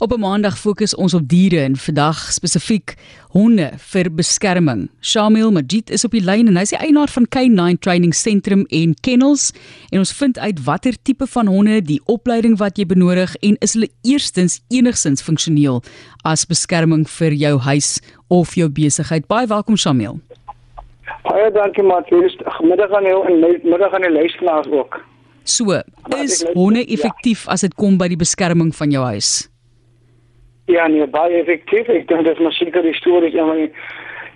Op 'n maandag fokus ons op diere en vandag spesifiek honde vir beskerming. Shamil Majid is op die lyn en hy is die eienaar van K9 Training Sentrum en Kennels en ons vind uit watter tipe van honde, die opleiding wat jy benodig en is hulle eerstens enigsins funksioneel as beskerming vir jou huis of jou besigheid. Baie welkom Shamil. Baie dankie Matius. Goeiemiddag aan jou en middag aan die luisteraars ook. So, is honde effektief as dit kom by die beskerming van jou huis? Ja, nee, baie effektief. Ek dink dit is maar seker storie ja, maar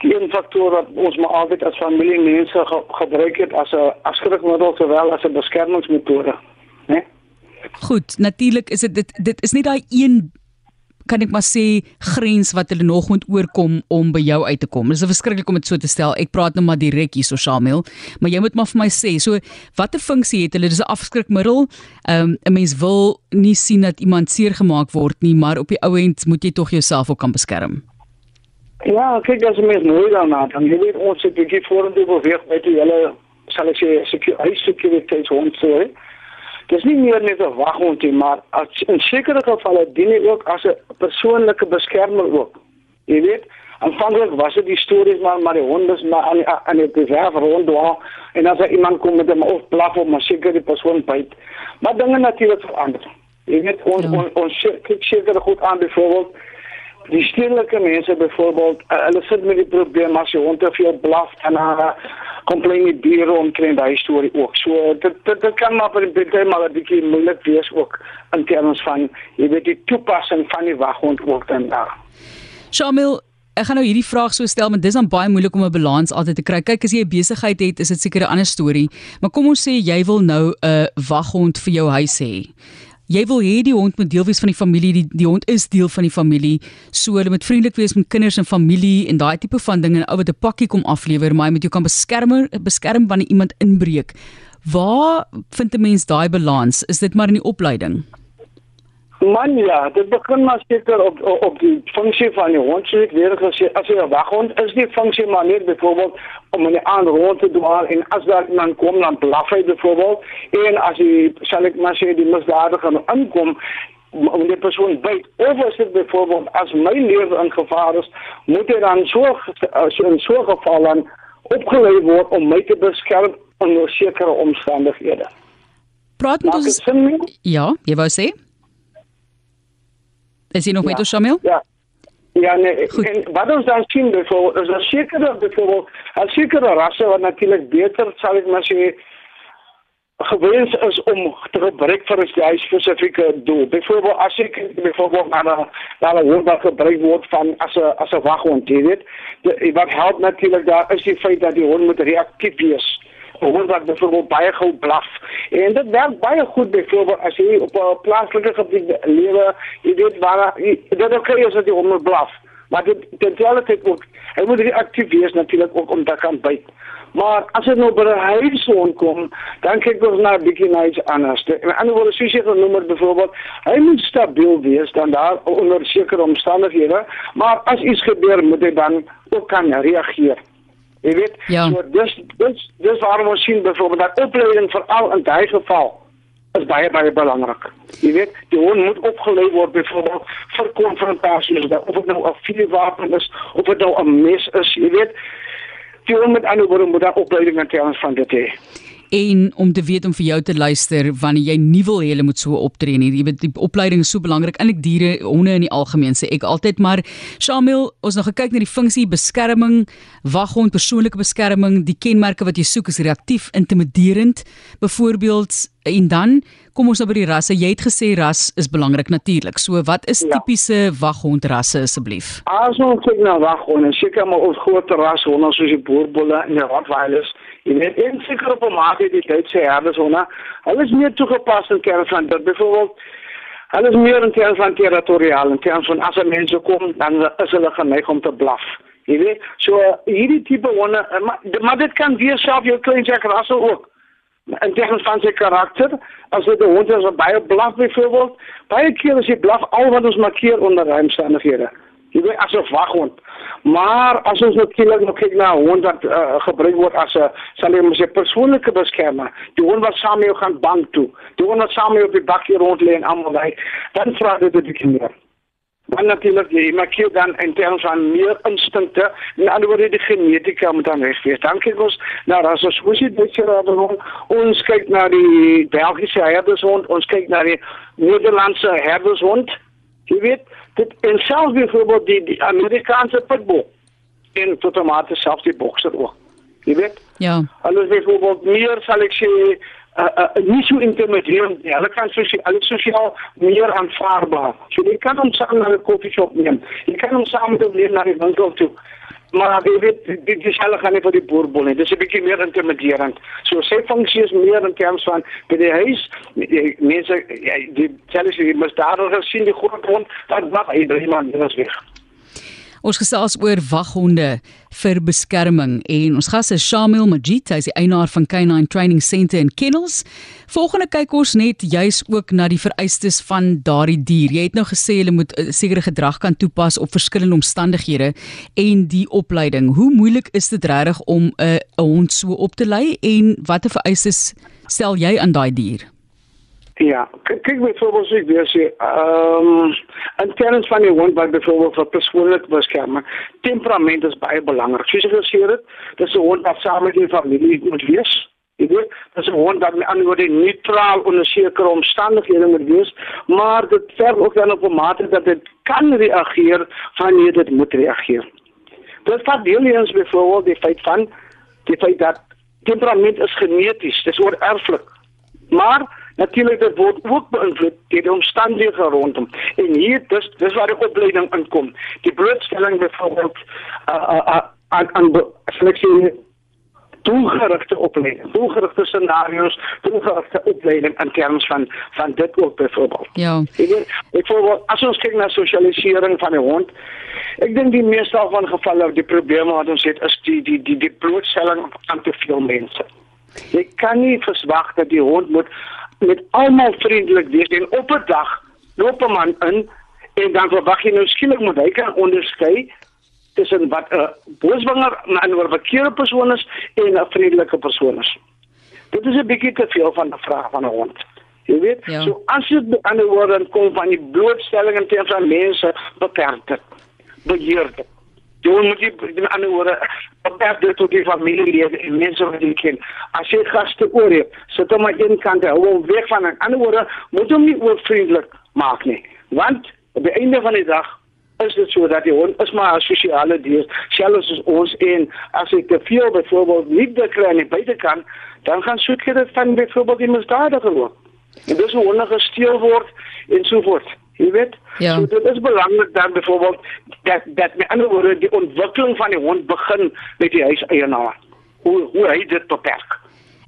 die een faktor wat ons maar altyd as familie mense ge gebruik het as 'n afskrikmiddel sowel as 'n beskermingsmetode, né? Goed, natuurlik is dit dit dit is nie daai een kan ek maar sê grens wat hulle nog moet oorkom om by jou uit te kom. Dit is verskriklik om dit so te stel. Ek praat nou maar direk hier so Shamil, maar jy moet maar vir my sê, so watter funksie het hulle? Dis 'n afskrikmiddel. Ehm um, 'n mens wil nie sien dat iemand seer gemaak word nie, maar op die ou end moet jy tog jouself ook kan beskerm. Ja, kyk as mens nooit daarna, dan jy weet ons het 'n bietjie vorentoe beweeg met die hele sal ek sê sekuriteit hond so. Dis nie meer net 'n waghond nie, maar as in sekere gevalle dien hy ook as 'n persoonlike beskermer ook. Jy weet, aanvanklik was dit die stories maar maar die hond is maar aan aan die bewerf rond daar en as iemand kom met 'n of blaf of maar seker die persoon byt. Maar dinge natuurlik verander. Jy weet ons ja. ons ons kyk seker goed aan byvoorbeeld die stillike mense byvoorbeeld uh, hulle sit met die probleem as jy hond te veel blaf en dan uh, komplain die diere omtrent daai storie ook. So dit dit, dit kan maar 'n bietjie maar 'n bietjie moeilik wees ook in terme van jy weet die toepassing van die waghond ook dan daar. Shamil Ek gaan nou hierdie vraag so stel, maar dis dan baie moeilik om 'n balans altyd te kry. Kyk, as jy 'n besigheid het, is dit seker 'n ander storie. Maar kom ons sê jy wil nou 'n waghond vir jou huis hê jy wil hê die hond moet deel wees van die familie die die hond is deel van die familie. So hulle moet vriendelik wees met kinders en familie en daai tipe van dinge en ou wat 'n pakkie kom aflewer maar jy moet jou kan beskermer beskerm wanneer iemand inbreek. Waar vind 'n mens daai balans? Is dit maar in die opleiding Man ja, dit begin maar seker op op die funksie van die hond. Ek weer gesê as jy 'n waghond is, die funksie maar net byvoorbeeld om in die aand rond te dwaal en as daar iemand kom dan blaf hy byvoorbeeld en as jy sal ek maar sê die misdadiger inkom om die persoon byt of as dit byvoorbeeld as my lewe in gevaar is, moet hy dan so so in so geval dan opgelei word om my te beskerm onder sekere omstandighede. Praat ons Ja, jy wou sê? Is jy nog ja. met ons Shamil? Ja. Ja, nee, Goed. en wat ons dan zien bijvoorbeeld, is dat zekere, bijvoorbeeld, als zekere rassen wat natuurlijk beter, zal ik maar zeggen, gewens is om te gebruik voor een specifieke doel. Bijvoorbeeld, als ik bijvoorbeeld naar een, naar een woord dat gebruikt wordt van als een, als een waghond, weet de, wat helpt natuurlijk daar, is die feit dat die hond moet reactief wees. Een hond wat bijvoorbeeld baie goed blaf. En dat werkt baie goed bijvoorbeeld als je op een plaatselijke gebied leven, je weet waar, dat oké is dat die hond moet blaf. Maar dit terwijl het ook, hij moet reactief wees natuurlijk ook om te kan bijten. Maar as dit nou by 'n huishoond kom, dan kyk ons na 'n bietjie na iets anders. En ander woorde, soos jy genoem het byvoorbeeld, hy moet stabiel wees dan daar onder sekere omstandighede, maar as iets gebeur, moet hy dan ook kan reageer. Jy weet, ja. so dis dis dis waarom ons sien byvoorbeeld dat opleiding veral in daai geval is baie baie belangrik. Jy weet, die hond moet opgelei word byvoorbeeld vir konfrontasies, of dit nou 'n vuurwapen is of dit nou 'n mes is, jy weet die met ander woorde moet daar opleiding in terme van dit hê en om te weet om vir jou te luister wanneer jy nie wil hê hulle moet so optree nie. Jy weet die opleiding is so belangrik. Eintlik diere, honde in die algemeen sê ek altyd maar Shamil, ons nog gekyk na die funksie beskerming, waghond, persoonlike beskerming, die kenmerke wat jy soek is reaktief, intimiderend, byvoorbeeld en dan kom ons nou by die rasse. Jy het gesê ras is belangrik natuurlik. So wat is ja. tipiese waghond rasse asseblief? As ons kyk na waghonde, seker maar ons groot rashonde soos die boerbolle en die rottweilers, jy weet en seker op 'n mate die Duitse herdeshonde, hulle is meer toegepas in terme van dat byvoorbeeld hulle is meer in terme van territoriaal, in terme van as mense kom, dan is hulle geneig om te blaf. Jy weet, so hierdie tipe honde, maar, maar dit kan weer self jou klein jack rasse ook in terme van sy karakter, as dit 'n hond is wat baie blaf byvoorbeeld, baie keer as hy blaf al wat ons markeer onder ruimstandighede. Jy weet as 'n waghond. Maar as ons natuurlik nou kyk na 'n hond wat uh, gebruik word as 'n sal jy mos 'n persoonlike beskermer, die hond wat saam met jou gaan bank toe, die hond wat saam met jou op die bakkie rond lê en almal daai, dan vra dit bietjie meer. Maar natuurlik jy maak hier dan in terme van meer instinkte en alhoewel die genetika moet dan weg wees. Dan kyk ons na ras as hoe dit dit hier ons kyk na die Belgiese herdershond, ons kyk na die Nederlandse herdershond. Jy weet, dit en selfs byvoorbeeld die, die Amerikaanse pitbull en tot en met selfs die bokser ook. Jy weet? Ja. Alles byvoorbeeld meer sal ek sê uh, uh, nie so intimiderend nie. Hulle kan sosiaal alles sosiaal meer aanvaarbaar. So jy kan hom saam na 'n koffieshop neem. Jy kan hom saam met hom neem na die winkel toe. Maar jy weet die die selle gaan nie vir die boerbol nie. Dis 'n bietjie meer intimiderend. So sy funksie is meer in terme van by die huis mense die jy moet daar gesien die groot hond, dan mag hy drie man dis weg. Ons gesels oor waghonde vir beskerming en ons gas is Shamil Majid, hy is die eienaar van Canine Training Centre in Kennels. Volgende kyk ons net juis ook na die vereistes van daardie dier. Jy het nou gesê hulle moet 'n sekere gedrag kan toepas op verskillende omstandighede en die opleiding. Hoe moeilik is dit regtig om 'n 'n hond so op te lei en watter vereistes stel jy aan daai dier? Ja, kyk byvoorbeeld so ek weer sê, ehm um, in terme van die hond wat byvoorbeeld vir persoonlike beskerming, temperament is baie belangrik. Soos ek gesê het, dis 'n hond wat saam met die familie moet wees. Ek weet, dis 'n hond wat ander woorde neutraal onder sekere omstandighede moet wees, maar dit verg ook dan op 'n mate dat dit kan reageer wanneer dit moet reageer. Dit vat deel eens byvoorbeeld die feit van die feit dat temperament is geneties, dis oor erflik. Maar Natuurlik dit word ook beïnvloed deur die omstandighede rondom. En hier dis dis waar die opleiding inkom. Die blootstelling byvoorbeeld uh uh aan aan seleksie doelgerigte opleiding, doelgerigte scenario's, doelgerigte opleiding in terme van van dit ook byvoorbeeld. Ja. Ek voorbeeld as ons kyk na sosialisering van die hond, ek dink die meeste van gevalle die probleme wat ons het is die die die die blootstelling aan te veel mense. Jy kan nie verwag dat die hond moet met almal vriendelik wees en op 'n dag loop 'n man in en dan verwag jy nou skielik moet hy kan onderskei tussen wat 'n booswinger en 'n verkeerde persoon is en 'n vriendelike persoon is. Dit is 'n bietjie te veel van 'n vraag van 'n hond. Jy weet, ja. so as jy aan die woorde kom van die blootstelling en teenoor van mense beperk. Beheerde. Jy moet jy in ander woorde beperk dit tot die familielede en mense wat jy ken. As jy gaste oor het, sit hom aan een kant hou hom weg van en ander woorde moet hom nie oorvriendelik maak nie. Want op die einde van die dag is dit so dat die hond is maar 'n sosiale dier, selfs as ons en as ek te veel byvoorbeeld dit kry aan die buitekant, dan gaan soek jy dit van byvoorbeeld die misdadige loop. En dis hoe honde gesteel word en so voort. Jy weet? Ja. So dit is belangrik dan byvoorbeeld dat dat met ander woorde die ontwikkeling van die hond begin met die huiseienaar. Hoe hoe hy dit beperk.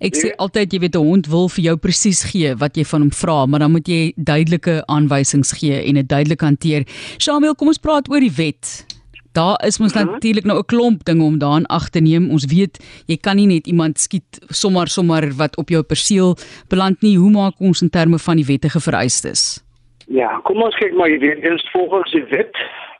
Ek sê altyd jy weet 'n hond wil vir jou presies gee wat jy van hom vra, maar dan moet jy duidelike aanwysings gee en dit duidelik hanteer. Samuel, kom ons praat oor die wet. Daar is mos mhm. natuurlik nou 'n klomp dinge om daarin ag te neem. Ons weet jy kan nie net iemand skiet sommer sommer wat op jou perseel beland nie. Hoe maak ons in terme van die wettige vereistes? Ja, kom ons kyk maar hier eens volgens die wet.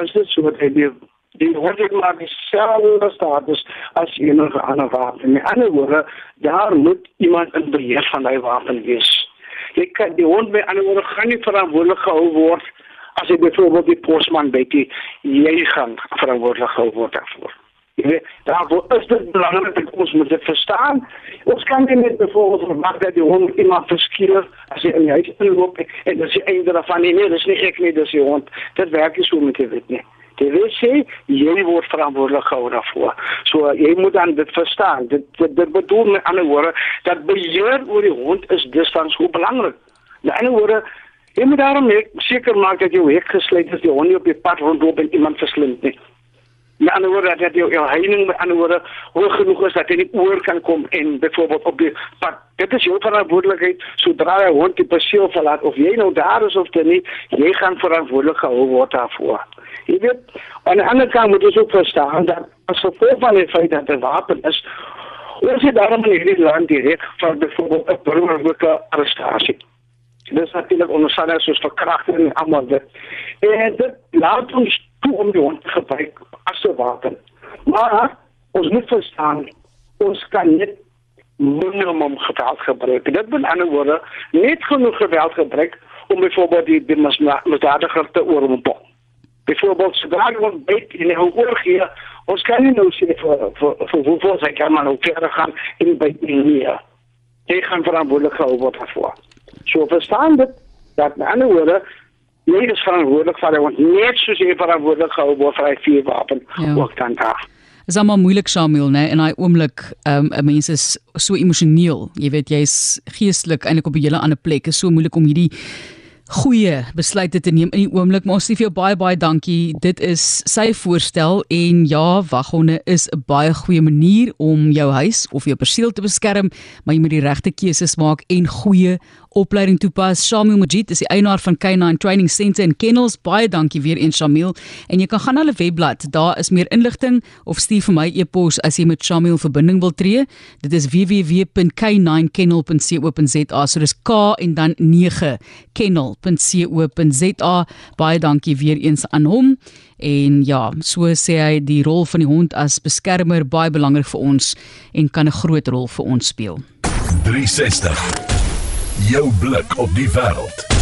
As dit so dat die die honderd maar dieselfde status as enige ander wapen. Met ander woorde, daar moet iemand in beheer van daai wapen wees. Jy kan die hond by ander woorde gaan nie verantwoordelik gehou word as jy byvoorbeeld die posman bytie jy gaan verantwoordelik gehou word daarvoor. Daarvoor is dit belangrik dat ons moet dit verstaan. Ons kan nie net bijvoorbeeld verwacht dat die hond iemand verskielen als hij in je huis inloopt en dat is je einde daarvan. Nee, nee, dat is niet gek, nee, dat is je hond. Dat werkt niet zo met de wet, nee. De wet zegt, jij wordt verantwoordelijk gehouden daarvoor. Zo, so, jij moet dan dit verstaan. Dit, dit, dit bedoelt met andere woorden, dat beheer over die hond is distans hoe belangrijk. Met andere woorden, je moet daarom zeker maken dat je gesloten is, die hond niet op je pad rondloopt en iemand verslindt. Nee. Met ander woorde dat jou jou heining met ander woorde hoog genoeg is dat jy nie oor kan kom en byvoorbeeld op die pad. Dit is jou verantwoordelikheid sodra jy hond die perseel verlaat of jy nou daar is of dit nie, jy gaan verantwoordelik gehou word daarvoor. Jy weet, aan die ander kant moet jy ook verstaan dat as gevolg van die feit dat 'n wapen is, ons het daarom in hierdie land direk van byvoorbeeld 'n burgerlike arrestasie. Dit is natuurlik onderstel soos verkrachting en almal dit. En dit laat ons toe om die hond te gebruik as 'n wapen. Maar ons moet verstaan ons kan net minimum geweld gebruik. Dit wil aan die woorde net genoeg geweld gebruik om byvoorbeeld die misdadiger te oorwin. byvoorbeeld sodra jy hom byt en hy oorgee, ons kan nie nou sê vir vir vir hoeveel sy kan maar nou verder gaan en byt nie. Jy gaan verantwoordelik gehou word daarvoor. So verstaan dit dat aan die ander jy is verantwoordelik vir wat net soos jy verantwoordelik gehou word vir hy vuurwapen ja. ook dan daar. Is almal moeilik Samuel, né? In daai oomblik, ehm um, 'n mens is so emosioneel. Jy weet jy's geestelik eintlik op 'n hele ander plek. Is so moeilik om hierdie goeie besluite te neem in die oomblik. Maar ons sê vir jou baie baie dankie. Dit is sy voorstel en ja, waghonde is 'n baie goeie manier om jou huis of jou perseel te beskerm, maar jy moet die regte keuses maak en goeie opleiding toepas. Shamil Majid is die eienaar van K9 Training Centre in Kennels. Baie dankie weer eens Shamil. En jy kan gaan na hulle webblad. Daar is meer inligting of stuur vir my e-pos as jy met Shamil verbinding wil tree. Dit is www.k9kennel.co.za. So dis K en dan 9 kennel.co.za. Baie dankie weer eens aan hom. En ja, so sê hy die rol van die hond as beskermer baie belangrik vir ons en kan 'n groot rol vir ons speel. 360 jou blik op die wêreld.